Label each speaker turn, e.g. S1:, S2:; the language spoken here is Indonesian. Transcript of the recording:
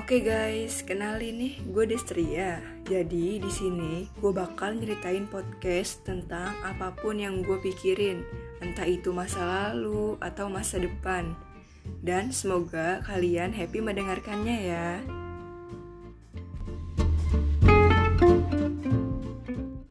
S1: Oke guys, kenalin nih, gue Destria. Jadi di sini gue bakal nyeritain podcast tentang apa pun yang gue pikirin, entah itu masa lalu atau masa depan. Dan semoga kalian happy mendengarkannya ya.